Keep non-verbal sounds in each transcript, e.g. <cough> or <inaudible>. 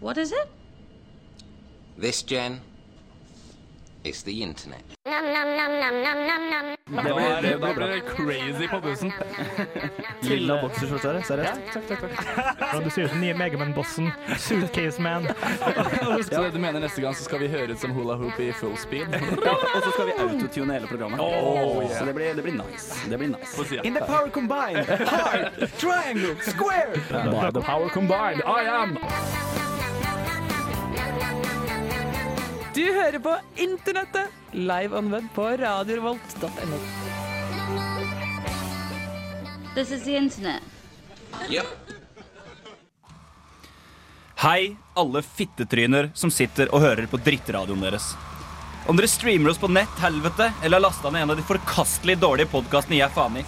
What is it? This, Jen, is the internet. Da blir det, da det crazy på bussen. Lilla bokserskjorte, seriøst? Takk, takk, takk. Ja, du ser ut som nye Megaman-bossen. Suitcase Man. ja, du mener neste gang så skal vi høre ut som hula hoop i full speed? <laughs> Og så skal vi autotune hele programmet. Oh, yeah. Så det blir, det blir nice. Det blir nice. In the power combined, hard, triangle, square. By the power combined, I am Du hører på Internettet, live on web på radiorevolt.no. This is the internet. Yep. Hei, alle fittetryner som sitter og hører på drittradioen deres. Om dere streamer oss på nett, helvete, eller har lasta ned en av de forkastelig dårlige podkastene jeg er faen i.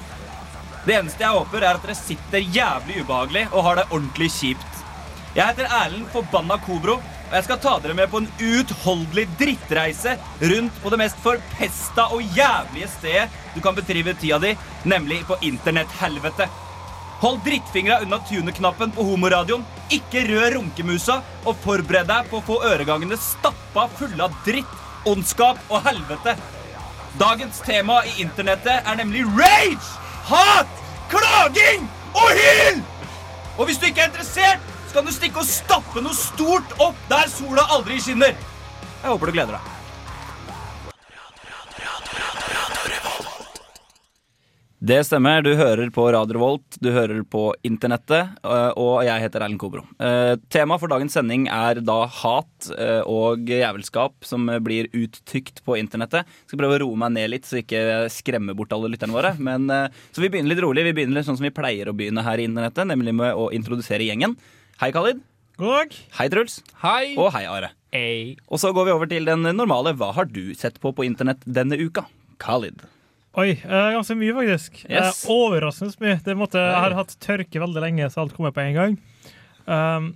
Det eneste jeg håper, er at dere sitter jævlig ubehagelig og har det ordentlig kjipt. Jeg heter Erlend Forbanna Kobro, og jeg skal ta dere med på en uutholdelig drittreise rundt på det mest forpesta og jævlige stedet du kan betrive tida di, nemlig på internetthelvete. Hold drittfingra unna tuneknappen på homoradioen, ikke rør runkemusa, og forbered deg på å få øregangene stappa fulle av dritt, ondskap og helvete. Dagens tema i internettet er nemlig rage, hat, klaging og hyl! Og hvis du ikke er interessert, så kan du stikke og stappe noe stort opp der sola aldri skinner. Jeg håper du gleder deg. Det stemmer. Du hører på Radio Volt, du hører på internettet, øh, og jeg heter Erlend Kobro. Eh, Temaet for dagens sending er da hat eh, og jævelskap som blir uttrykt på internettet. Jeg skal prøve å roe meg ned litt, så ikke skremmer bort alle lytterne våre. Men, eh, så vi begynner litt rolig. Vi begynner litt sånn som vi pleier å begynne her i internettet, nemlig med å introdusere gjengen. Hei, Khalid. God dag. Hei, Truls. Hei! Og hei, Are. Hey. Og så går vi over til den normale Hva har du sett på på internett denne uka? Khalid. Oi, eh, ganske mye, faktisk. Yes. Eh, overraskende mye. Det måtte, jeg har hatt tørke veldig lenge, så alt kommer på en gang. Um,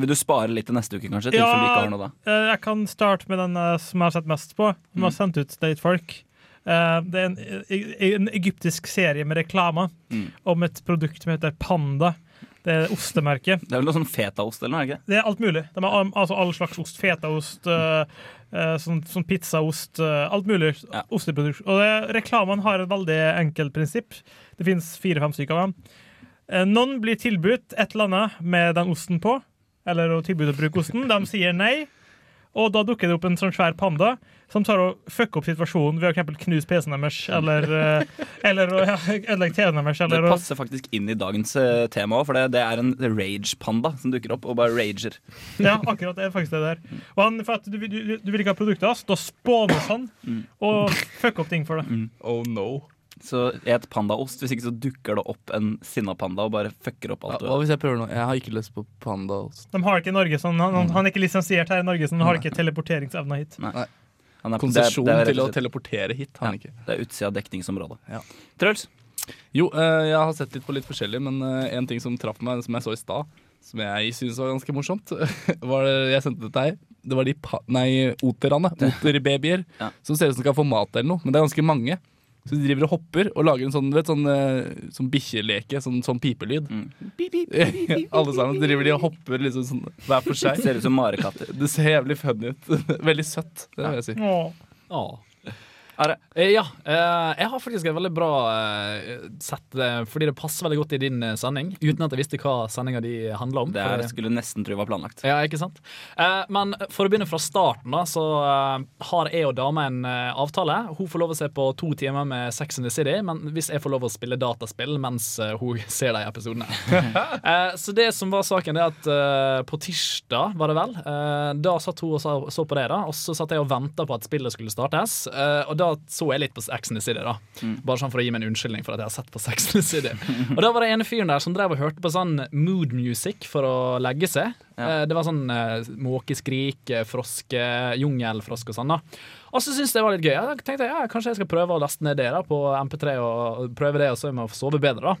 Vil du spare litt til neste uke, kanskje? Ja. Noe eh, jeg kan starte med den som jeg har sett mest på. Som har sendt ut State folk. Eh, det er en, e- en egyptisk serie med reklamer Mm. om et produkt som heter Panda. Det er ostemerket. Det er vel noe sånn fetaost eller noe? ikke? Det er alt mulig. De har altså all slags ost. Fetaost, uh, sånn, sånn pizzaost, eh, alt mulig Ja. osteprodukt. Og det, reklamene har et veldig enkelt prinsipp. Det finnes fire-fem stykker av dem. Eh, noen blir tilbudt et eller annet med den osten på, eller tilbudt å bruke osten. De sier nei, og da dukker det opp en sånn svær panda som tar og fucker opp situasjonen ved å knuse PC-en deres, eller, eh, eller ja, ødelegge TV-en deres. Det Eller det passer faktisk inn i dagens eh, tema òg, for det, det er en rage-panda som dukker opp og bare rager. Ja, akkurat det er faktisk det der. Og han, for at du, du, du vil ikke ha produktet hans, da spånes han og fucker opp ting for deg. Oh no. Så et pandaost, hvis ikke så dukker det opp en sinna panda og bare fucker opp alt du hva hvis jeg prøver nå? Jeg har ikke lyst på pandaost. De har ikke i Norge, sånn, han, han, er ikke lisensiert her i Norge, så han har ikke teleporteringsevna hit. Han er- Konsesjon det er- det er til å teleportere hit har han ikke. Det er utsida av dekningsområdet. Ja. Truls? Jo, eh, jeg har sett litt på litt forskjellig, men eh, en ting som traff meg, som jeg så i stad, som jeg syns var ganske morsomt, <laughs> var det jeg sendte til deg. Det var de pa nei, oterne, oterbabyer, Ja. som ser ut som skal få mat eller noe. Men det er ganske mange. Så de driver og hopper og lager en sånn, vet, sånn, eh, sånn bikkjeleke, sånn, sånn pipelyd. Mm. Alle sammen driver de og hopper liksom sånn hver for seg. Ser ut som marekatter. Det ser jævlig funny ut. <laughs> Veldig søtt, det vil jeg si. Åh. Ja. Eh, ja. eh, jeg har faktisk et veldig bra eh, sett, fordi det passer veldig godt i din sending, uten at jeg visste hva sendinga di handla om. Det er, det- skulle nesten tro var planlagt. Ja, ikke sant? Men for å begynne fra starten, da, så har jeg og dama en avtale. Hun får lov å se på to timer med Sex and the City, men hvis jeg får lov å spille dataspill mens hun <laughs> ser de episodene. <laughs> Så det som var saken, det er at på tirsdag, var det vel, da satt hun og så, på det, da, og så satt jeg og venta på at spillet skulle startes, og da så jeg litt på Sex and the City, da. Bare sånn for å gi meg en unnskyldning for at jeg har sett på Sex and the City. Og da var det ene fyren der som drev og hørte på sånn mood music for å legge seg. Ja. Eh, Det var sånn eh, måkeskrik, eh, froske, jungelfrosk og sånn. da Og så syntes jeg det var litt gøy. Jeg tenkte ja, Kanskje jeg skal prøve å laste ned det da på MP3 og prøve det, og så må jeg sove bedre. da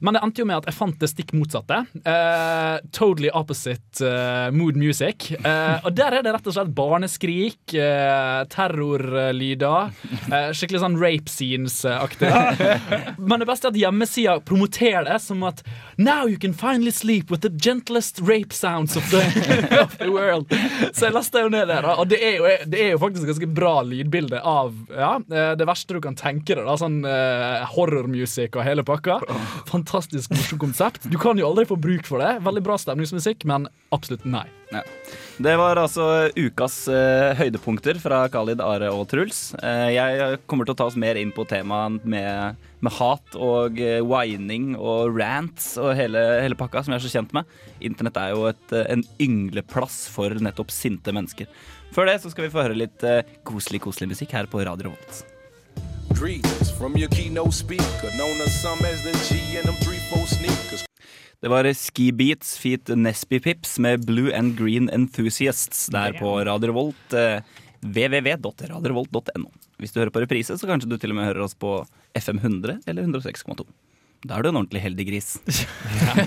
Men det endte jo med at jeg fant det stikk motsatte. Eh, totally opposite eh, mood music. Eh, og der er det rett og slett barneskrik, terrorlyder. Skikkelig sånn rape scenes-aktig. Men det beste er at hjemmesida promoterer det som at Now you can finally sleep with the gentlest rape sounds of the, of the world. Så jeg lasta jo ned det, da. Og det er, jo, det er jo faktisk ganske bra lydbilde av ja, eh, det verste du kan tenke deg. da, Sånn uh, horrormusikk og hele pakka. Fantastisk morsomt konsept. Du kan jo aldri få bruk for det. Veldig bra stemningsmusikk, men absolutt nei. Ja. Det var altså ukas uh, høydepunkter fra Khalid, Are og Truls. Uh, jeg kommer til å ta oss mer inn på temaet med, med hat og eh, whining og rants og hele, hele pakka, som jeg er så kjent med. Internett er jo et, eh, en yngleplass for nettopp sinte mennesker. Før det så skal vi få høre litt eh, koselig, koselig musikk her på Radio Revolt. Sneakers. Det var Ski Beats feat Nesby Pips med Blue and Green Enthusiasts der på Radio Revolt. Www.radiorevolt.no. Hvis du hører på reprise, så kanskje du til og med hører oss på FM 100 eller 106,2. Da er du en ordentlig heldig gris.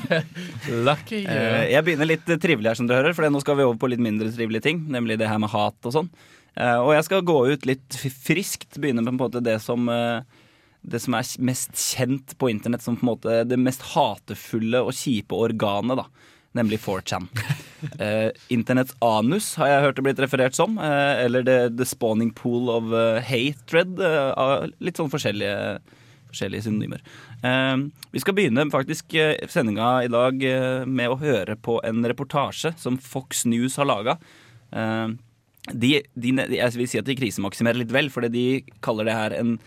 <laughs> Lucky. yeah. Jeg begynner litt trivelig her, som dere hører, for nå skal vi over på litt mindre trivelige ting. Nemlig det her med hat og sånn. Eh, Og jeg skal gå ut litt friskt. Begynne med på en måte det som eh, det som er mest kjent på internett som på en måte det mest hatefulle og kjipe organet, da. Nemlig 4chan. Uh, Internetts anus har jeg hørt det blitt referert som. Uh, eller the, the spawning pool of uh, hatred. Uh, litt sånn forskjellige, forskjellige synonymer. Eh, vi skal begynne faktisk eh, sendinga i dag eh, med å høre på en reportasje som Fox News har laga. Eh, de, de, jeg vil si at de krisemaksimerer litt vel, fordi de kaller det her en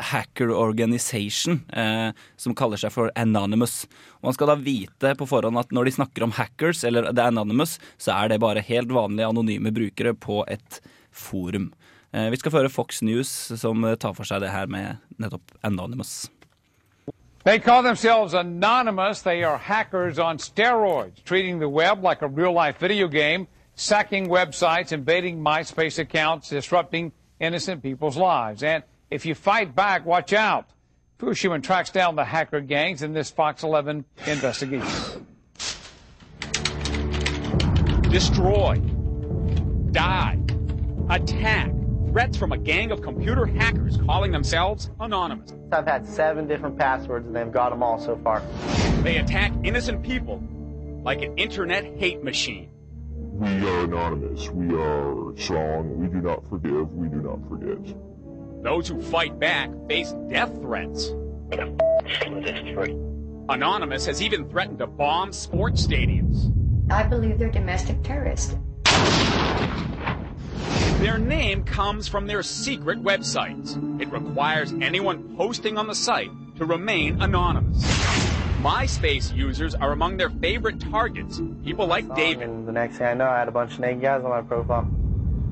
hacker organization eh, som kaller seg for Anonymous. Og Man skal da vite på forhånd at når de snakker om hackers eller The Anonymous, så er det bare helt vanlige anonyme brukere på et forum. Eh, vi skal føre Fox News som tar for seg det her med nettopp Anonymous. They call themselves anonymous. They are hackers on steroids, treating the web like a real life video game, sacking websites, invading MySpace accounts, disrupting innocent people's lives. And if you fight back, watch out. Fushman tracks down the hacker gangs in this Fox 11 investigation. destroy, die, attack. Threats from a gang of computer hackers calling themselves Anonymous. I've had seven different passwords and they've got them all so far. They attack innocent people like an internet hate machine. We are anonymous. We are strong. We do not forgive. We do not forget. Those who fight back face death threats. Anonymous has even threatened to bomb sports stadiums. I believe they're domestic terrorists. Their name comes from their secret websites. It requires anyone posting on the site to remain anonymous. MySpace users are among their favorite targets. People like David. And the next thing I know, I had a bunch of naked guys on my profile.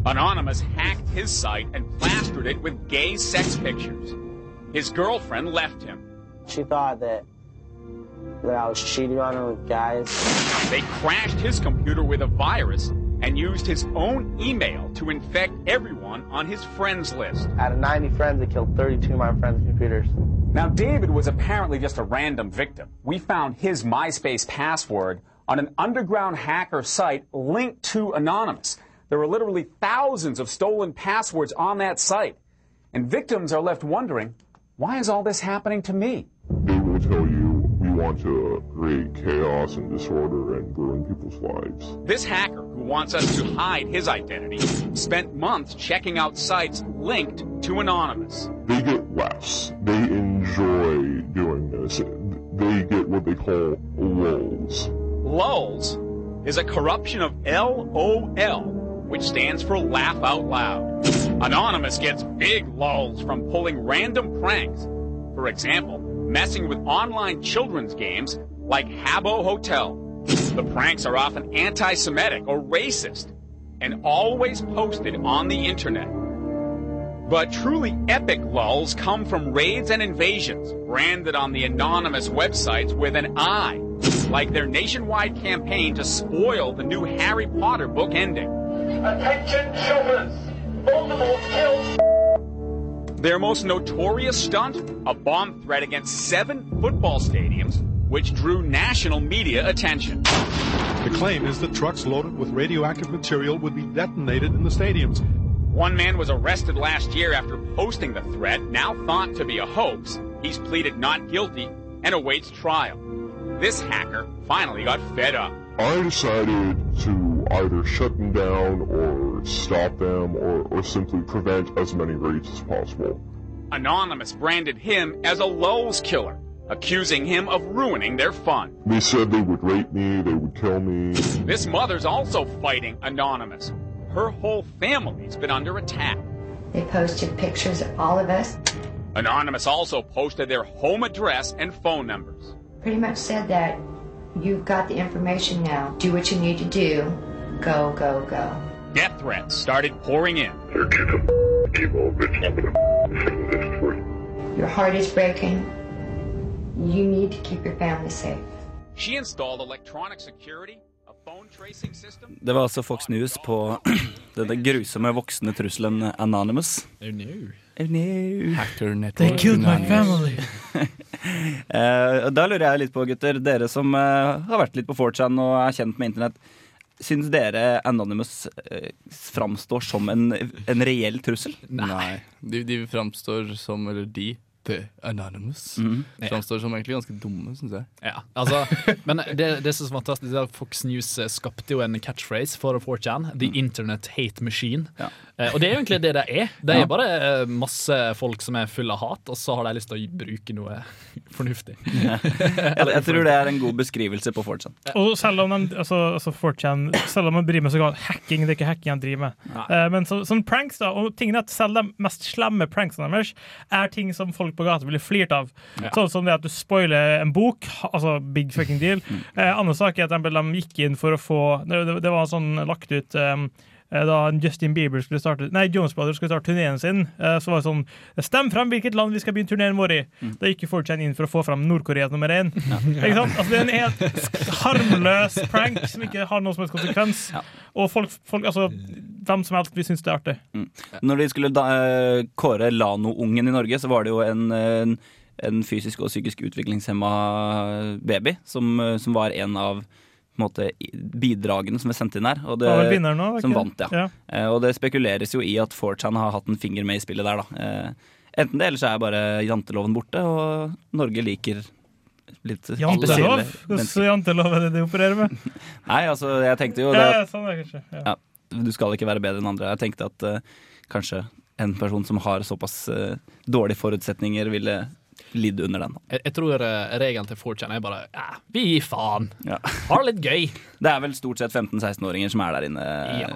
Anonymous hacked his site and plastered it with gay sex pictures. His girlfriend left him. She thought that that I was cheating on her with guys. They crashed his computer with a virus and used his own email to infect everyone on his friends list. Out of 90 friends, it killed 32 of my friends' computers. Now, David was apparently just a random victim. We found his MySpace password on an underground hacker site linked to Anonymous. There were literally thousands of stolen passwords on that site. And victims are left wondering, why is all this happening to me? They will tell you we want to create chaos and disorder and ruin people's lives. This hacker, who wants us to hide his identity, spent months checking out sites linked to Anonymous. They get laughs. They enjoy doing this. They get what they call lulls. Lulz is a corruption of LOL, which stands for laugh out loud. Anonymous gets big lulls from pulling random pranks. For example, messing with online children's games like Habbo Hotel. The pranks are often anti Semitic or racist and always posted on the internet. But truly epic lulls come from raids and invasions branded on the anonymous websites with an I, like their nationwide campaign to spoil the new Harry Potter book ending. Attention children! Voldemort killed Their most notorious stunt? A bomb threat against seven football stadiums, which drew national media attention. The claim is that trucks loaded with radioactive material would be detonated in the stadiums. One man was arrested last year after posting the threat, now thought to be a hoax. He's pleaded not guilty and awaits trial. This hacker finally got fed up. I decided to either shut them down or stop them or, or simply prevent as many raids as possible. Anonymous branded him as a Lowe's killer, accusing him of ruining their fun. They said they would rape me, they would kill me. This mother's also fighting Anonymous. Her whole family's been under attack. They posted pictures of all of us, Anonymous also posted their home address and phone numbers. pretty much said that you've got the information now. Do what you need to do. Go, go, go. Death threats started pouring in. Your heart is breaking. You need to keep your family safe. She installed electronic security, a phone tracing system. Det var altså Fox News på <clears throat> denne grusomme voksne trusselen Anonymous. Oh no. Oh no. Hacker They network. killed my family. <laughs> Eh, da lurer jeg litt på, gutter, dere som eh, har vært litt på 4chan og er kjent med internett. Syns dere Anonymous eh, framstår som en, en reell trussel? Nei. De, de framstår som Eller de, The Anonymous, Mhm. framstår som egentlig ganske dumme, syns jeg. Ja, altså, men det, det som er så fantastisk er at Fox News eh, skapte jo en catchphrase for 4chan. The Internet Hate Machine. Ja. Eh, og det er jo egentlig det det er. Det er Ja. bare eh, masse folk som er fulle av hat, og så har de lyst til å bruke noe <laughs> fornuftig. <laughs> jeg, jeg tror det er en god beskrivelse på 4chan. Og selv om altså, altså 4chan, selv om de driver med så såkalt hacking, det er ikke hacking de driver med. Eh, men så, sånn pranks, da, og tingene er at selv de mest slemme pranksene deres er ting som folk på gata ville flirt av. Ja. Sånn som det at du spoiler en bok, altså big fucking deal. Eh, andre sak er at de, gikk inn for å få Det, det, var sånn lagt ut eh, da Justin Bieber skulle starte Nei, Jones Brothers skulle starte turneen sin, eh, så var det sånn Stem frem hvilket land vi skal begynne turneen vår i. Da gikk jo 4chan inn for å få frem Nord-Korea nummer én. Ikke sant? Altså, det er en helt harmløs prank som ikke har noen som helst konsekvens. Og folk, folk altså, hvem som helst vil synes det er artig. Når de skulle da, eh, kåre Lano-ungen i Norge, så var det jo en, en, en fysisk og psykisk utviklingshemma baby som, eh, som var en av måte, bidragene som er sendt inn her. Og det, nå, okay. som vant, ja. Ja. Eh, og det spekuleres jo i at 4chan har hatt en finger med i spillet der, da. Eh, enten det, eller så er bare janteloven borte, og Norge liker litt Jantelov? Hvordan jantelov er det de opererer med? <laughs> Nei, altså, jeg tenkte jo det Ja, sånn er kanskje. Ja. ja, du skal ikke være bedre enn andre. Jeg tenkte at uh, kanskje en person som har såpass uh, dårlige forutsetninger, ville lidd under den. Jeg, jeg tror regelen til 4chan er bare ja, vi gir faen. Ja. Ha det litt gøy. <laughs> Det er vel stort sett 15-16-åringer som er der inne, Ja.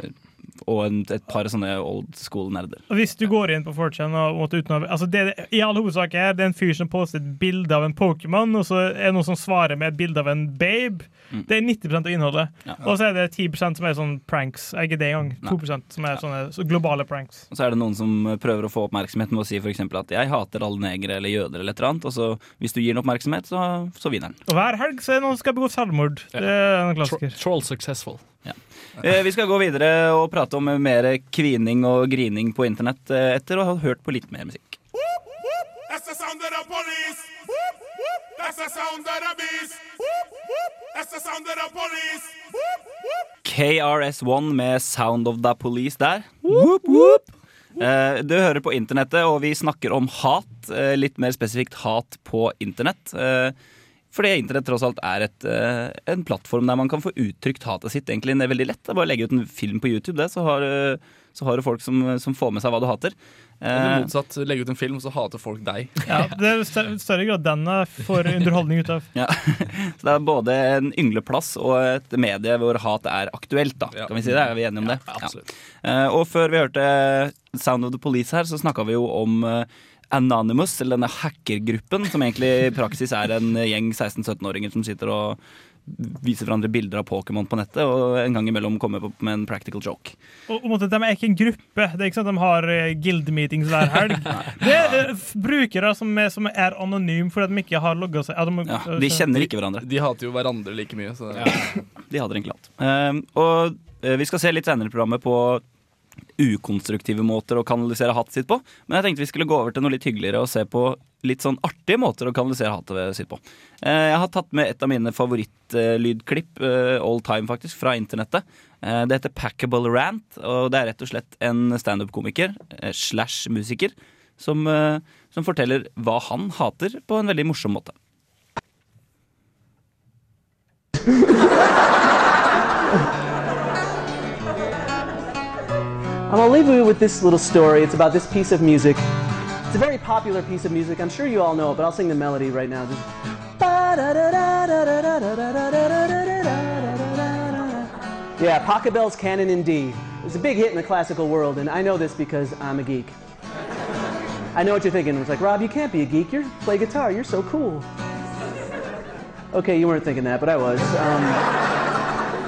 Og en, et par sånne old school-nerder. Hvis du går inn på 4chan og måtte uten å, altså det, i all hovedsak er det er en fyr som poster et bilde av en Pokémon, og så er det noen som svarer med et bilde av en babe. Mm. Det er 90% av innholdet. Og så er det 10% som er sånn pranks. Ikke det engang. 2% som er sånne så globale pranks. Og så er det noen som prøver å få oppmerksomhet med å si eksempel at 'jeg hater alle negere eller jøder' eller et eller annet. Og så hvis du gir den oppmerksomhet, så, så vinner den. Og hver helg så er det noen som skal begå selvmord. Det er en klassiker. Troll successful. Eh, vi skal gå videre og prate om mer kvining og grining på internett eh, etter å ha hørt på litt mer musikk. That's the sound of the police. Whoop, whoop. That's the sound of the beast. Whoop, whoop. That's the sound of the police. Whoop, whoop. KRS-One med Sound of the Police der. Whoop, whoop. Eh, Du hører på internettet, og vi snakker om hat. eh, Litt mer spesifikt hat på internett. Fordi internett tross alt er et, eh, en plattform der man kan få uttrykt hatet sitt. Egentlig det er veldig lett. Det er bare å legge ut en film på YouTube, det, så har, eh, så har du folk som, som får med seg hva du hater. Eller Eh, motsatt, legge ut en film, så hater folk deg. <laughs> Ja, det er større grad den jeg får underholdning ut av. <laughs> Ja. Så det er både en yngleplass og et medie hvor hat er aktuelt, da. Kan vi si det? Er vi enige om det? absolutt. Ja. Eh, Og før vi hørte Sound of the Police her, så snakka vi jo om Anonymous, eller denne hackergruppen, som egentlig i praksis er en gjeng 16-17-åringer som sitter og viser hverandre bilder av Pokémon på nettet, og en gang imellom kommer opp med en practical joke. Og, og måtte, De er ikke en gruppe. Det er ikke sånn at de har eh, guild-meetings hver helg. <laughs> Det er eh, brukere som er, som er anonyme fordi de ikke har logga seg. Ja, de, Ja, de kjenner ikke hverandre. De hater jo hverandre like mye. Så De hadde egentlig alt. Uh, og eh, vi skal se litt senere i programmet på ukonstruktive måter å kanalisere hatet sitt på. Men jeg tenkte vi skulle gå over til noe litt hyggeligere og se på litt sånn artige måter å kanalisere hatet sitt på. Eh, Jeg har tatt med et av mine favorittlydklipp, eh, all time faktisk, fra internettet. Eh, Det heter Packable Rant, og det er rett og slett en standup-komiker slash musiker som, som forteller hva han hater på en veldig morsom måte. <laughs> I'm gonna leave you with this little story. It's about this piece of music. It's a very popular piece of music. I'm sure you all know it, but I'll sing the melody right now. Just yeah, Pachelbel's Canon in D. It's a big hit in the classical world, and I know this because I'm a geek. I know what you're thinking. It's like, Rob, you can't be a geek. You play guitar. You're so cool. Okay, you weren't thinking that, but I was. Um,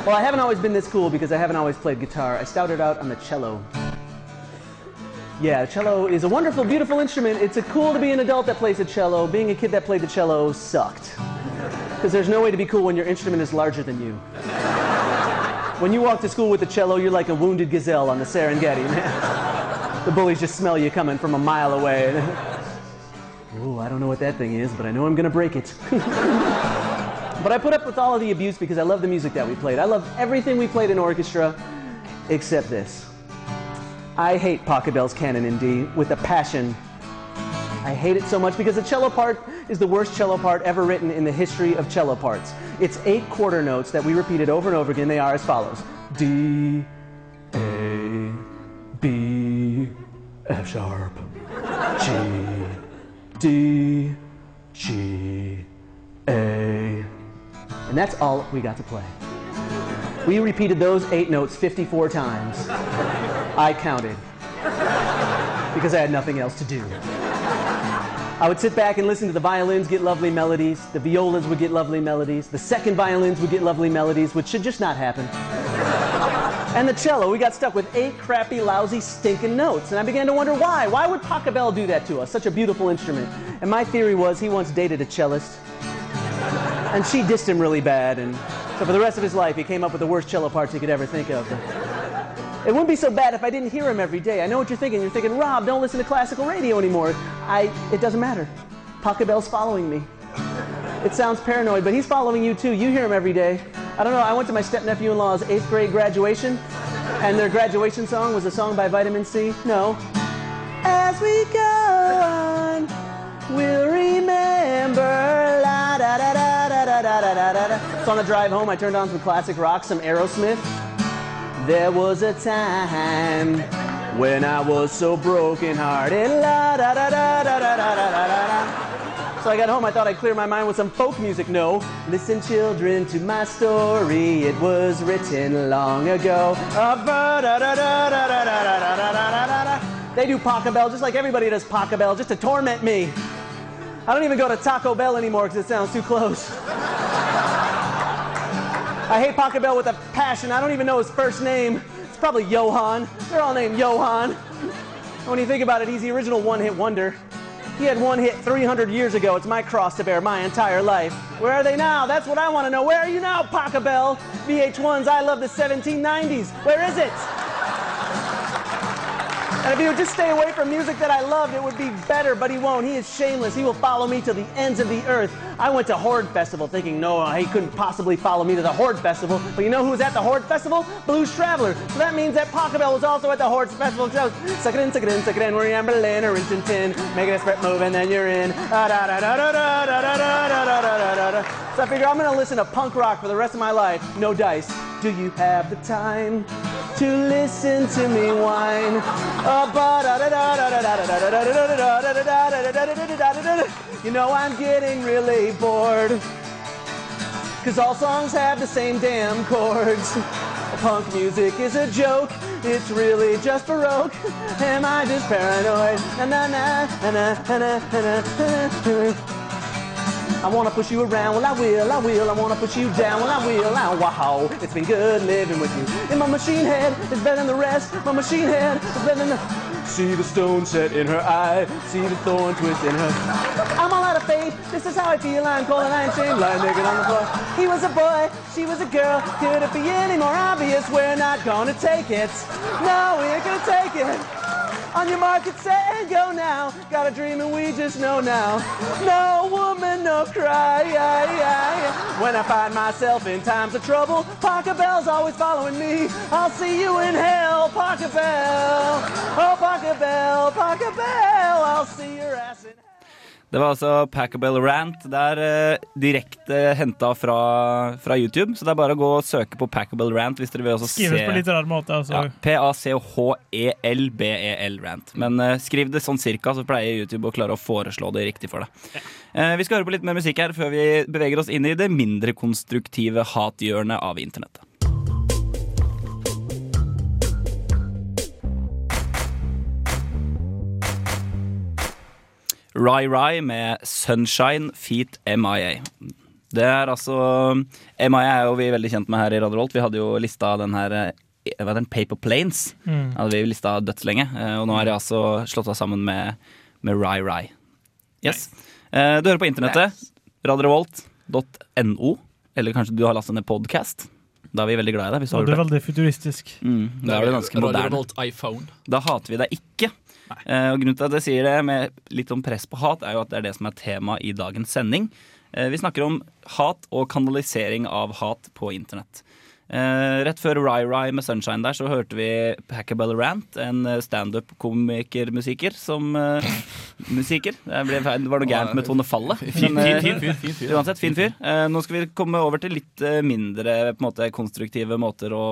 well, I haven't always been this cool because I haven't always played guitar. I started out on the cello. Yeah, cello is a wonderful, beautiful instrument. It's a cool to be an adult that plays the cello. Being a kid that played the cello sucked. Because there's no way to be cool when your instrument is larger than you. When you walk to school with the cello, you're like a wounded gazelle on the Serengeti, man. The bullies just smell you coming from a mile away. <laughs> Ooh, I don't know what that thing is, but I know I'm gonna break it. <laughs> but I put up with all of the abuse because I love the music that we played. I love everything we played in orchestra, except this. I hate Pachelbel's Canon in D with a passion. I hate it so much because the cello part is the worst cello part ever written in the history of cello parts. It's eight quarter notes that we repeated over and over again. They are as follows D, A, B, F sharp, G, D, G, A. And that's all we got to play. We repeated those eight notes 54 times. I counted because I had nothing else to do. I would sit back and listen to the violins get lovely melodies, the violas would get lovely melodies, the second violins would get lovely melodies, which should just not happen. And the cello, we got stuck with eight crappy, lousy, stinking notes. And I began to wonder why. Why would Pachelbel do that to us? Such a beautiful instrument. And my theory was he once dated a cellist. And she dissed him really bad. And so for the rest of his life, he came up with the worst cello parts he could ever think of. It wouldn't be so bad if I didn't hear him every day. I know what you're thinking. You're thinking, Rob, don't listen to classical radio anymore. I, it doesn't matter. Pachelbel's following me. It sounds paranoid, but he's following you too. You hear him every day. I don't know. I went to my step-nephew-in-law's eighth grade graduation, and their graduation song was a song by Vitamin C. No. As we go on, we'll remember. So on the drive home, I turned on some classic rock, some Aerosmith. There was a time when I was so brokenhearted. So I got home, I thought I'd clear my mind with some folk music. No, listen, children, to my story. It was written long ago. They do Pachelbel just like everybody does Pachelbel, just to torment me. I don't even go to Taco Bell anymore because it sounds too close. I hate Pachelbel with a passion. I don't even know his first name. It's probably Johann. They're all named Johann. When you think about it, he's the original one-hit wonder. He had one hit 300 years ago. It's my cross to bear my entire life. Where are they now? That's what I want to know. Where are you now, Pachelbel? VH1's I Love the 1790s. Where is it? And if he would just stay away from music that I loved, it would be better, but he won't. He is shameless. He will follow me to the ends of the earth. I went to Horde Festival thinking, no, he couldn't possibly follow me to the Horde Festival. But you know who was at the Horde Festival? Blues Traveler. So that means that Pachelbel was also at the Horde Festival. So suck it in, suck it in, suck it in. We're in Berlin or in Tintin. Make a desperate move and then you're in. So I figure I'm going to listen to punk rock for the rest of my life. No dice. Do you have the time to listen to me whine? You know I'm getting really bored. Cause all songs have the same damn chords. Punk music is a joke, it's really just baroque. Am I just paranoid? Na na na na na na na I wanna push you around, well I will, I will. I wanna push you down, well I will. Oh, wow, it's been good living with you. In my machine head, it's better than the rest. My machine head is better than the. See the stone set in her eye. See the thorn twist in her. I'm all out of faith. This is how I feel. I'm cold and I'm ashamed. Lying naked on the floor. He was a boy, she was a girl. Could it be any more obvious? We're not gonna take it. No, we ain't gonna take it. On your market, set and go now. Got a dream and we just know now. No woman, no cry. When I find myself in times of trouble, Pachelbel's always following me. I'll see you in hell, Pachelbel. Oh, Pachelbel, Bell. I'll see your ass in Det var altså Packable Rant. Det er eh, direkte henta fra, fra YouTube, så det er bare å gå og søke på Packable Rant hvis dere vil også Skrives se på litt rar måte. Altså. ja, P-A-C-H-E-L-B-E-L Rant. Men eh, skriv det sånn cirka, så pleier YouTube å klare å foreslå det riktig for deg. Eh, vi skal høre på litt mer musikk her før vi beveger oss inn i det mindre konstruktive hathjørnet av internettet. Rai Rai med Sunshine Feet MIA. Det er altså MIA er jo vi veldig kjent med her i Radio Volt. Vi hadde jo lista den her eh, hva den, Paper Planes. Mm. Hadde vi lista dødslenge. eh, Og nå er de altså slått av sammen med, med Rai Rai. Yes. Nice. Du hører på internettet. Radiorevolt.no. Eller kanskje du har lastet ned podcast. Da er vi veldig glad i deg. Hvis du Og det er det. veldig futuristisk. Mm, da er det ganske moderne. iPhone. Da hater vi deg ikke. Eh, og grunnen til at jeg sier det med litt om press på hat, er jo at det er det som er tema i dagens sending. Eh, vi snakker om hat og kanalisering av hat på internett. Eh, rett før Rai Rai med Sunshine der, så hørte vi Packabell Rant, en standup-komikermusiker som eh, <laughs> Musiker. Det, ble, det var noe gærent med tonefallet. Fin- men, eh, fin- fin fyr, fin fyr. Uansett, fin fyr. Eh, nå skal vi komme over til litt mindre på en måte, konstruktive måter å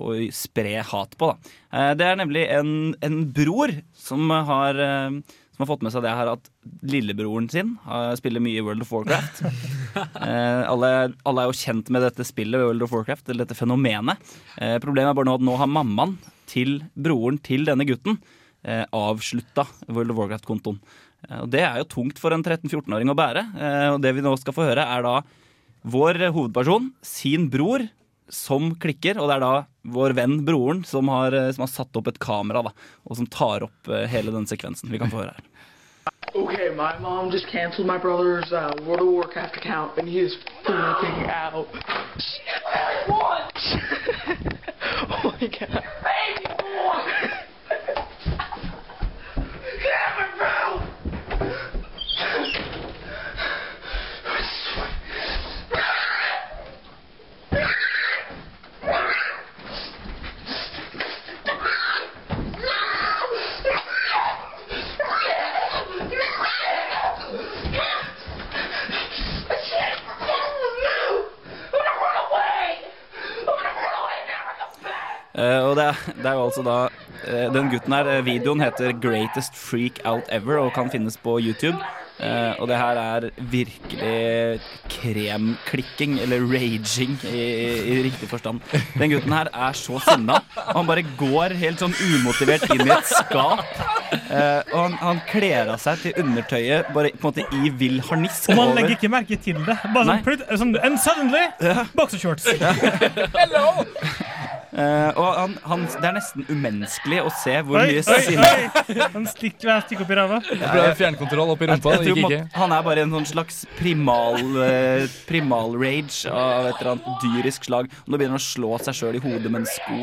å spre hat på. Da. Eh, Det er nemlig en, en bror som har, eh, som har fått med seg det her at lillebroren sin eh, spiller mye i World of Warcraft. <laughs> Alle, alle er jo kjent med dette spillet, World of Warcraft, eller dette fenomenet. Problemet er bare nå at nå har mammaen til broren til denne gutten avslutta World of Warcraft-kontoen. Og Det er jo tungt for en 13-14-åring å bære. Og det vi nå skal få høre, er da vår hovedperson, sin bror, som klikker, og det er da vår venn broren som har, eh, som har satt opp et kamera, da, og som tar opp eh, hele den sekvensen. Vi kan få høre her. Okay, my mom just canceled my brother's uh, World of Warcraft account, and he is freaking out. What? <laughs> oh my god. Baby boy! Damn it, bro! Eh, og det er, det er jo altså da uh, Den gutten her, eh, videoen heter 'Greatest Freak Out Ever' og kan finnes på YouTube. Uh, og det her er virkelig kremklikking, eller raging i, i, i riktig forstand. Den gutten her er så sinna. og Han bare går helt sånn umotivert inn i et skap. Eh, og han, han kler av seg til undertøyet bare på en måte i vill harnisk. Og man legger ikke merke til det. Bare sånn, sånn And suddenly, boxershorts. Eh, og han, han, det er nesten umenneskelig å se hvor Oi, mye oi, sinne oi. Han stikker hver stikk opp i ræva. Fjernkontroll opp i rumpa. Jeg, jeg gikk ikke. Han er bare en sånn slags primal eh, Primal-rage av et eller annet dyrisk slag. Og nå begynner han å slå seg sjøl i hodet med en sko.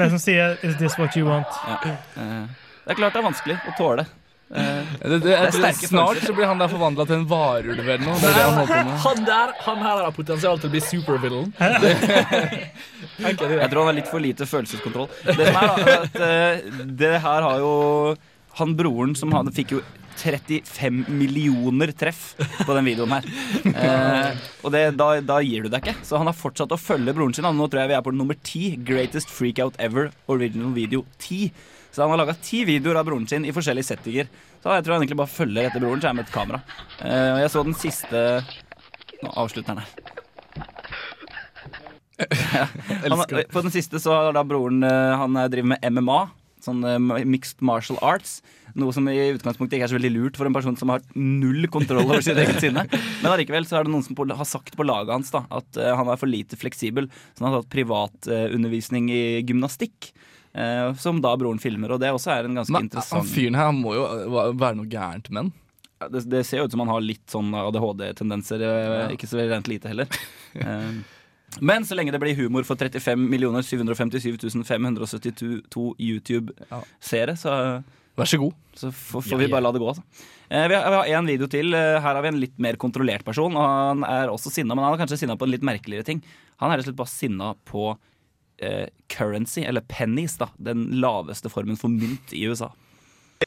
Men som sier 'Is this what you want?' Ja. Uh, det er klart det er vanskelig å tåle. Eh, Det, det, jeg tror sterke snart så blir han der forvandla til en varulv eller noe. Det er det han med. Han der han her har potensial til å bli supervillain. <laughs> Jeg tror han har litt for lite følelseskontroll. Det som er at uh, det her har jo Han broren som hadde, fikk jo 35 millioner treff på den videoen her. Eh, og det, da, da gir du deg ikke. Så han har fortsatt å følge broren sin. Nå tror jeg vi er på nummer 10. Greatest freakout ever. Original video 10. Så han har laga ti videoer av broren sin i forskjellige settinger. Så jeg tror han egentlig bare følger etter broren sin med et kamera. Eh, og jeg så den siste Nå avslutter han her. <laughs> Han, på den siste så har da broren eh, Han eh, driver med MMA. Sånn mixed martial arts. Noe som i utgangspunktet ikke er så veldig lurt for en person som har null kontroll over sitt eget sinne. <laughs> Men allikevel så er det noen som på, har sagt på laget hans da at han er for lite fleksibel. Så han har tatt privatundervisning i gymnastikk. Eh, som da broren filmer, og det også er en ganske Men interessant Men fyren her må jo eh, være noe gærent med. Ja, det, det ser jo ut som han har litt sånn ADHD-tendenser. Ja. Ikke så rent lite heller. uh, <laughs> Men så lenge det blir humor for 35 757 572 YouTube-seere, så Vær så god. Så får, får vi bare la det gå. Altså. Eh, vi har, vi har en video til. Eh, Her har vi en litt mer kontrollert person. Og han er også sinna, men han er kanskje sinna på en litt merkeligere ting. Han er rett og slett bare sinna på eh, currency, eller pennies, da. Den laveste formen for mynt i USA.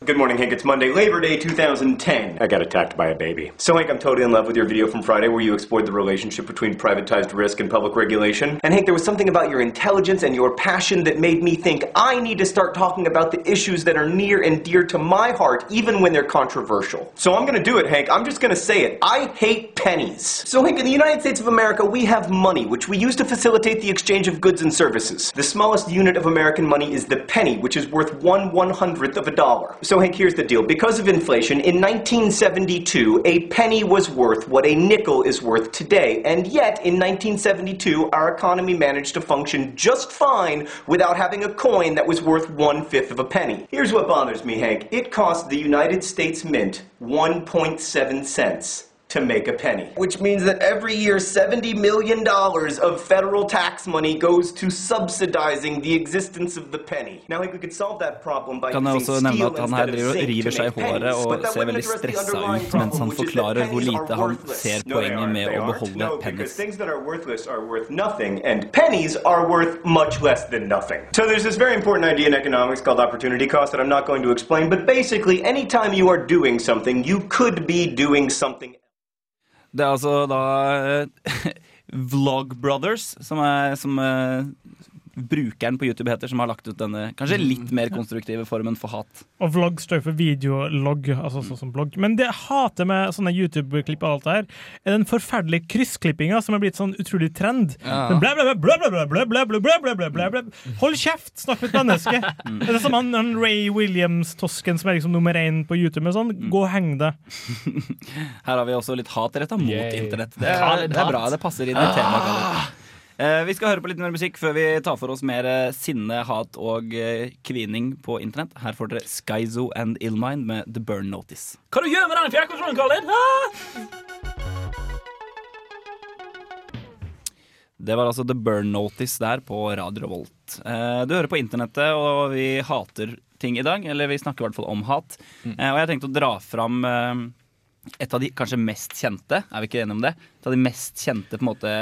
Good morning, Hank. It's Monday, Labor Day 2010. I got attacked by a baby. So, Hank, I'm totally in love with your video from Friday where you explored the relationship between privatized risk and public regulation. And, Hank, there was something about your intelligence and your passion that made me think I need to start talking about the issues that are near and dear to my heart, even when they're controversial. So, I'm gonna do it, Hank. I'm just gonna say it. I hate pennies. So, Hank, in the United States of America, we have money, which we use to facilitate the exchange of goods and services. The smallest unit of American money is the penny, which is worth one one hundredth of a dollar. So, Hank, here's the deal. Because of inflation, in 1972, a penny was worth what a nickel is worth today. And yet, in 1972, our economy managed to function just fine without having a coin that was worth one fifth of a penny. Here's what bothers me, Hank. It cost the United States Mint 1.7 cents to make a penny. Which means that every year $70 million of federal tax money goes to subsidizing the existence of the penny. Now, Hank, we could solve that problem by Kan jeg using også nevne steel at han her instead of driver og zinc river to seg i make pennies, håret but og that ser wouldn't veldig address the stressa underlying ut mens han problem, which is that forklarer hvor pennies lite are han worthless. ser No, they poenget aren't. med They å aren't. beholde No, because pennies. things that are worthless are worth nothing, and pennies are worth much less than nothing. So there's this very important idea in economics called opportunity cost that I'm not going to explain, but basically, anytime you are doing something, you could be doing something Det er altså da Vlogbrothers, Vlog Brothers, som er som eh, brukeren på YouTube heter, som har lagt ut denne kanskje litt mer konstruktive formen for hat. Og vlogg står for videologg, altså sånn som blogg. Men det jeg hater med sånne YouTube-klipp og alt det her, er den forferdelige kryssklippinga som er blitt sånn utrolig trend. Hold kjeft! Snakk med et menneske! Det er som han, han Ray Williams-tosken som er liksom nummer én på YouTube. Sånn, Gå og heng det Her har vi også litt hat retta mot internett. Det, er bra. Det passer inn i temaet. Eh, vi skal høre på litt mer musikk før vi tar for oss mer eh, sinne, hat og eh, kvining på internett. Her får dere Skyzo and Illmind med The Burn Notice. Hva du gjør med den fjernkontrollen, Colin? Det var altså The Burn Notice der på Radio Revolt. Eh, du hører på internettet, og vi hater ting i dag. Eller vi snakker i hvert fall om hat. Eh, og jeg tenkte å dra fram et av de kanskje mest kjente. Er vi ikke enige om det? Et av de mest kjente på en måte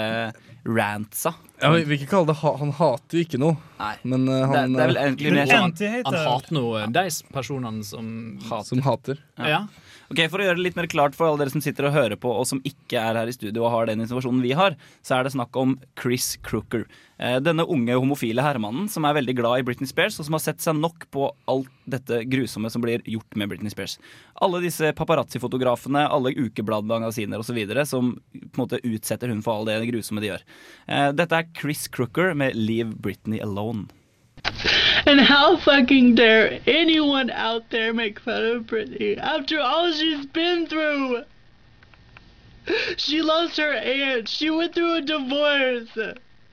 rantsa. Ja, vi vil ikke kalle det ha Han hater jo ikke noe. Nei. Men uh, han Det- det er vel egentlig mer sånn- Han hater noe. de personene som Som hater. Ja. Ok, For å gjøre det litt mer klart for alle dere som sitter og hører på, og som ikke er her i studio og har den informasjonen vi har, så er det snakk om Chris Crooker. Eh, Denne unge homofile herremannen som er veldig glad i Britney Spears, og som har sett seg nok på alt dette grusomme som blir gjort med Britney Spears. Alle disse paparazzi-fotografene, alle ukebladmagasiner osv. som And how fucking dare anyone out there make fun of Britney after all she's been through? She lost her aunt. She went through a divorce.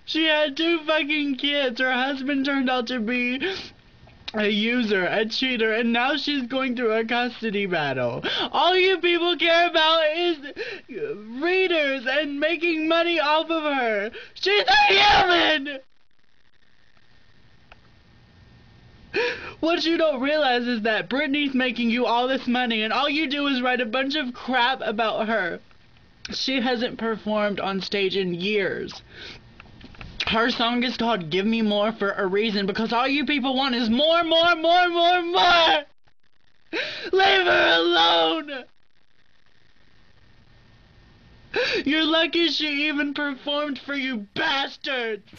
She had two fucking kids. Her husband turned out to be a user, a cheater, and now she's going through a custody battle. All you people care about is readers and making money off of her. She's a human! What you don't realize is that Britney's making you all this money, and all you do is write a bunch of crap about her. She hasn't performed on stage in years. Her song is called Give Me More for a reason because all you people want is more, more, more, more, more! Leave her alone! You're lucky she even performed for you bastards!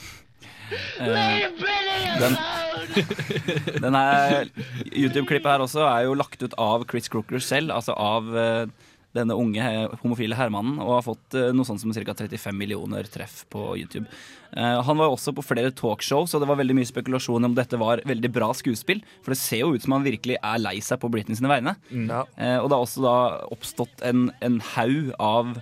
<laughs> Leave Britney Den, alone! <laughs> YouTube-klippet her også er jo lagt ut av Chris Crooker selv, altså av eh, denne unge eh, homofile herremannen, og har fått eh, noe sånt som ca. 35 millioner treff på YouTube. Eh, han var også på flere talkshow, så det var veldig mye spekulasjon om dette var veldig bra skuespill. For det ser jo ut som han virkelig er lei seg på Britney sine vegne. Ja. og det har også da oppstått en, en haug av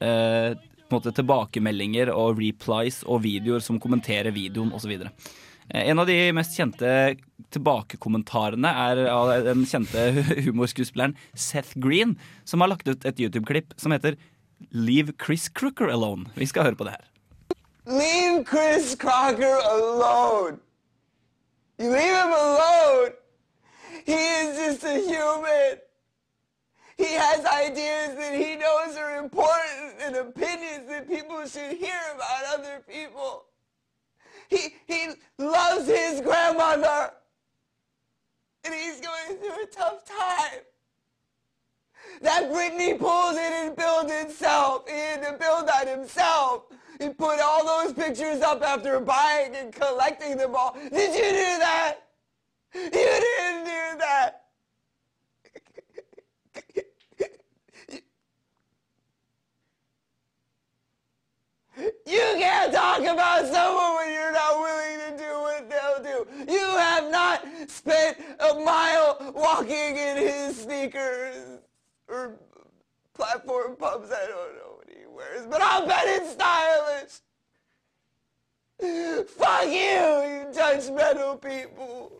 eh, på en måte tilbakemeldinger og replies og videoer som kommenterer videoen osv. Eh, En av de mest kjente tilbakekommentarene er av den kjente <laughs> humorskuespilleren Seth Green, som har lagt ut et YouTube-klipp som heter Leave Chris Crooker Alone. Vi skal høre på det her. Leave Chris Crocker alone. You leave him alone. He is just a human. He has ideas that he knows are important and opinions that people should hear about other people. He, he loves his grandmother. And he's going through a tough time. That Britney pulls in and builds itself. He had to build that himself. He put all those pictures up after buying and collecting them all. Did you do that? You didn't do that. You can't talk about someone when you're not willing to do what they'll do. You have not spent a mile walking in his sneakers or platform pumps. I don't know what he wears, but I'll bet it's stylish. Fuck you, you judgmental people.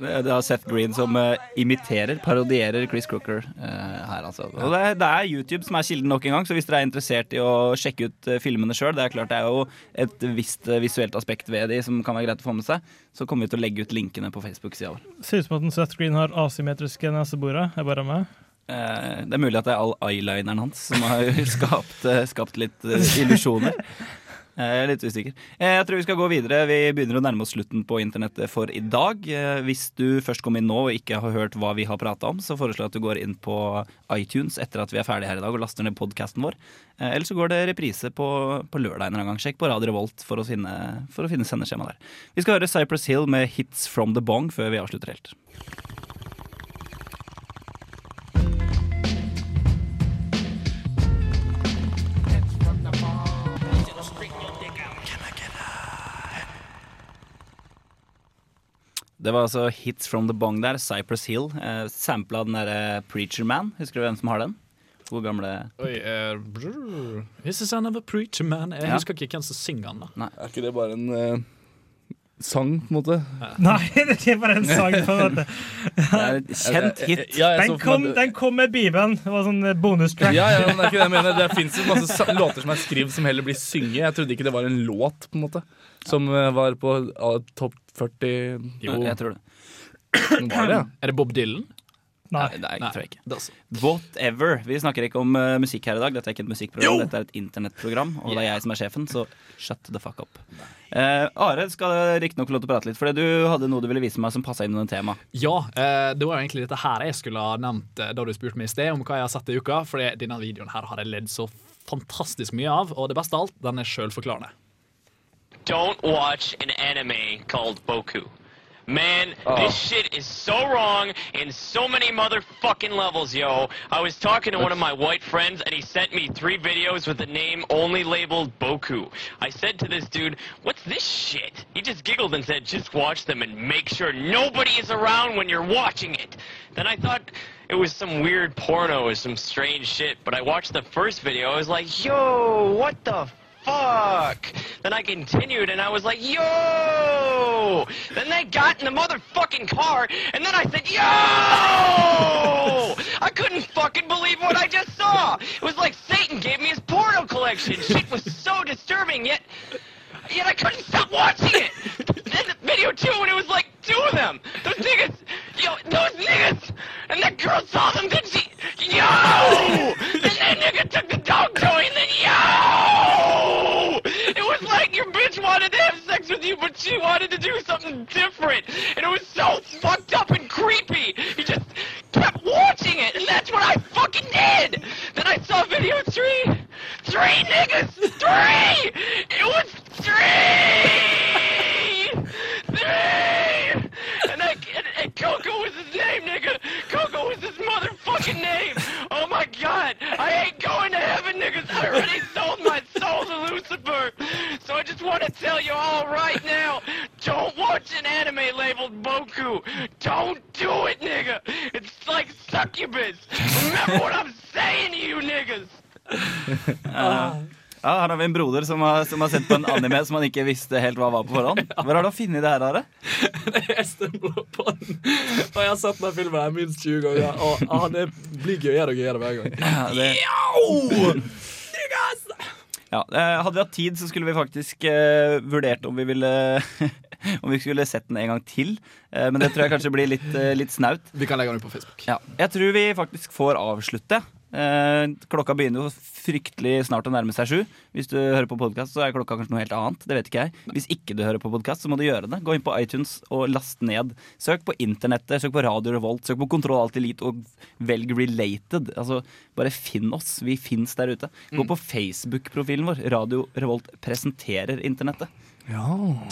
Det er Seth Green som eh, imiterer, parodierer Chris Crooker eh, her, altså. Og det, er- det er YouTube som er kilden nok en gang, så hvis dere er interessert i å sjekke ut eh, filmene sjøl, det er klart det er jo et visst visuelt aspekt ved de som kan være greit å få med seg, så kommer vi til å legge ut linkene på Facebook-sida vår. Ser ut som at Seth Green har asymmetriske neseborer. Er bare meg? Det er mulig at det er all eyelineren hans som har <laughs> skapt, skapt litt illusjoner. Jeg er litt usikker. Eh, Jeg tror vi skal gå videre. Vi begynner å nærme oss slutten på internettet for i dag. Eh, Hvis du først kom inn nå og ikke har hørt hva vi har prata om, så foreslår jeg at du går inn på iTunes etter at vi er ferdige her i dag og laster ned podkasten vår. Eh, Eller så går det reprise på, på lørdag en eller annen gang. Sjekk på Radio Revolt for å finne, for å finne sendeskjema der. Vi skal høre Cypress Hill med 'Hits From The Bong' før vi avslutter helt. Det var altså Hits From The Bong der, Cypress Hill. Eh, Sampla den derre Preacher Man. Husker du hvem som har den? Hvor gamle Oi, uh, brr. He's the son of a preacher man. Jeg Ja. husker ikke hvem som synger den. da Er ikke det bare en uh, sang, på en måte? <laughs> Nei, det er bare en sang. på en måte. <laughs> Det er et kjent hit. Ja, Den kom, meg- den kom med Bibelen. Det var sånn bonustrack. Ja, ja, men det er ikke det jeg mener. Det fins masse låter som er skrevet som heller blir synget. Jeg trodde ikke det var en låt, på en måte. Som eh, var på ah, topp 40 Jo, jeg tror det. Var det, ja? <clears throat> Er det Bob Dylan? Nei. Nei, det tror jeg ikke. Er. Whatever. Vi snakker ikke om uh, musikk her i dag. Dette er ikke et musikkprogram, Jo! dette er et internettprogram. Og det er jeg som er sjefen, så shut the fuck up. Uh, Are skal riktignok få lov til å prate litt, for du hadde noe du ville vise meg som passa inn under temaet. Ja, uh, det var jo egentlig dette her jeg skulle ha nevnt da du spurte meg i sted om hva jeg har sett i uka. For denne videoen her har jeg ledd så fantastisk mye av, og det beste av alt, den er sjølforklarende. Don't watch an anime called Boku. Man, Oh. this shit is so wrong in so many motherfucking levels, yo. I was talking to one of my white friends and he sent me three videos with the name only labeled Boku. I said to this dude, what's this shit? He just giggled and said, just watch them and make sure nobody is around when you're watching it. Then I thought it was some weird porno or some strange shit, but I watched the first video. I was like, yo, what the fuck? Then I continued and I was like, yo! Then they got in the motherfucking car and then I said, yo! I couldn't fucking believe what I just saw. It was like Satan gave me his porno collection. Shit was so disturbing, yet yet I couldn't stop watching it. Then the video two, and it was like two of them. Those niggas, yo, those niggas, and that girl saw them. Then she, yo, then that nigga took the dog toy, and then yo, it was like your bitch wanted to have sex with you, but she wanted to do something different, and it was so fucked up and creepy. You just kept watching it, and that's what I fucking did. Then I saw video three, three niggas, three. It was three, three. And, I, and, Coco was his name, nigga. Coco was his motherfucking name. Oh my god, I ain't going to heaven, niggas. I already sold my soul to Lucifer. So I just want to tell you all right now, don't watch an anime labeled Boku. Don't do it, nigga. It's like succubus. Remember what I'm saying to you, niggas. <laughs> Eh, ja, her har vi en broder som har, som har sett på en anime som han ikke visste helt hva var på forhånd. <laughs> Hvor har du funnet det her, Are? <laughs> Jeg stemmer på den. Og jeg har sett den filmen her minst 20 ganger, og han er blir gøyere og gøyere hver gang. Ja, det- Yo! Ja, eh, hadde vi hatt tid, så skulle vi faktisk uh, vurdert om vi ville <laughs> Om vi skulle sett den en gang til. Uh, men det tror jeg kanskje blir litt, uh, litt snaut. Vi kan legge den ut på Facebook. Ja. Jeg tror vi faktisk får avslutte. Eh, klokka begynner jo fryktelig snart å nærme seg sju. Hvis du hører på podkast, så er klokka kanskje noe helt annet. Det vet ikke jeg. Hvis ikke du hører på podkast, så må du gjøre det. Gå inn på iTunes og last ned. Søk på internettet, søk på Radio Revolt, søk på Kontroll Alt Elite og velg Related. Altså, bare finn oss. Vi fins der ute. Gå på Facebook-profilen vår. Radio Revolt presenterer internettet.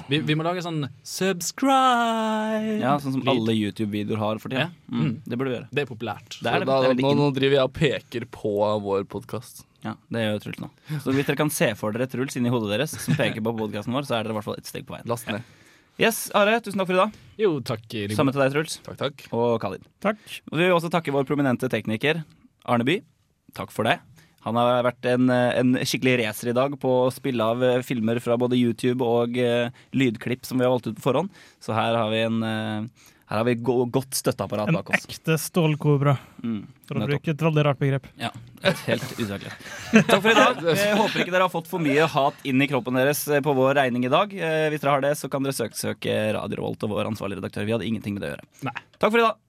Vi, vi må lage sånn subscribe! Ja, Sånn som alle YouTube-videoer har for tida. Ja. Mm, det burde vi gjøre. Det er populært. Det er, da, det er nå, nå driver jeg og peker på vår podkast. Ja, det gjør Truls nå. Så hvis dere kan se for dere Truls inni hodet deres som peker på podkasten vår, så er dere i hvert fall et steg på veien. Last ned. Yes, Are, tusen takk for i dag. Jo, takk. i Samme til deg, Truls. Takk, takk. Og Khalid. Takk. Og vi vil også takke vår prominente tekniker Arne By. Takk for det. Han har vært en, en skikkelig racer i dag på å spille av eh, filmer fra både YouTube og uh, lydklipp som vi har valgt ut på forhånd. Så her har vi en uh, her har vi go godt støtteapparat bak oss. En ekte stålkobra, Mm, for å bruke et veldig rart begrep. Ja, helt usaklig. Takk for i dag. Jeg håper ikke dere har fått for mye hat inn i kroppen deres på vår regning i dag. Hvis dere har det, så kan dere søke, søke Radio Volt og vår ansvarlige redaktør. Vi hadde ingenting med det å gjøre. Takk for i dag.